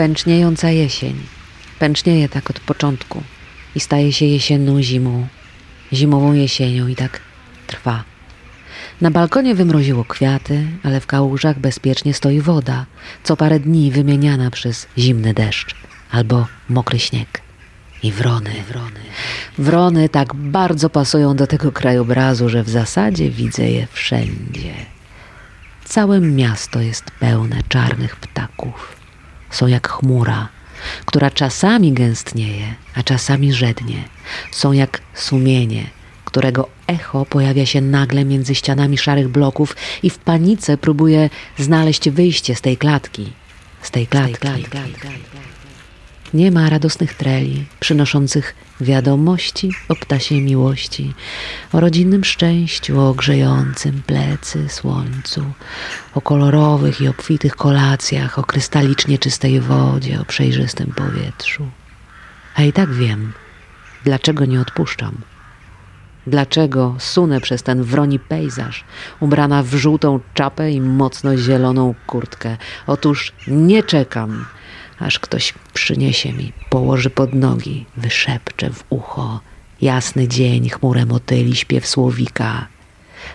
Pęczniejąca jesień. Pęcznieje tak od początku i staje się jesienną zimą, zimową jesienią i tak trwa. Na balkonie wymroziło kwiaty, ale w kałużach bezpiecznie stoi woda, co parę dni wymieniana przez zimny deszcz albo mokry śnieg. I wrony, wrony. Wrony tak bardzo pasują do tego krajobrazu, że w zasadzie widzę je wszędzie. Całe miasto jest pełne czarnych ptaków. Są jak chmura, która czasami gęstnieje, a czasami rzednie. Są jak sumienie, którego echo pojawia się nagle między ścianami szarych bloków i w panice próbuje znaleźć wyjście z tej klatki. Z tej klatki. Z tej klatki. Nie ma radosnych treli przynoszących wiadomości o ptasiej miłości, o rodzinnym szczęściu, o grzejącym plecy słońcu, o kolorowych i obfitych kolacjach, o krystalicznie czystej wodzie, o przejrzystym powietrzu. A i tak wiem, dlaczego nie odpuszczam. Dlaczego sunę przez ten wroni pejzaż, ubrana w żółtą czapę i mocno zieloną kurtkę? Otóż nie czekam, aż ktoś przyniesie mi, położy pod nogi, wyszepcze w ucho. Jasny dzień, chmurę motyli, śpiew słowika.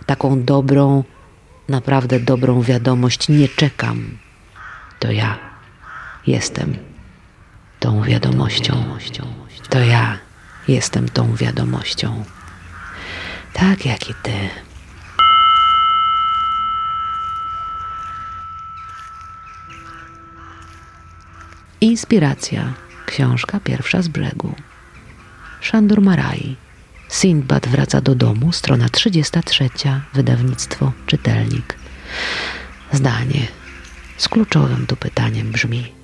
Taką dobrą, naprawdę dobrą wiadomość nie czekam. To ja jestem tą wiadomością. To ja jestem tą wiadomością. Tak jak i ty. Inspiracja. Książka pierwsza z brzegu. Szandur Marai. Sindbad wraca do domu, strona 33, wydawnictwo Czytelnik. Zdanie z kluczowym tu pytaniem brzmi.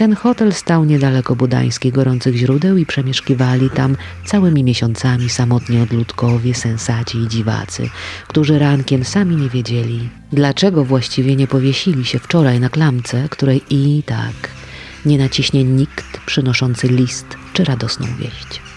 Ten hotel stał niedaleko budańskich gorących źródeł i przemieszkiwali tam całymi miesiącami samotni odludkowie, sensaci i dziwacy, którzy rankiem sami nie wiedzieli, dlaczego właściwie nie powiesili się wczoraj na klamce, której i tak nie naciśnie nikt przynoszący list czy radosną wieść.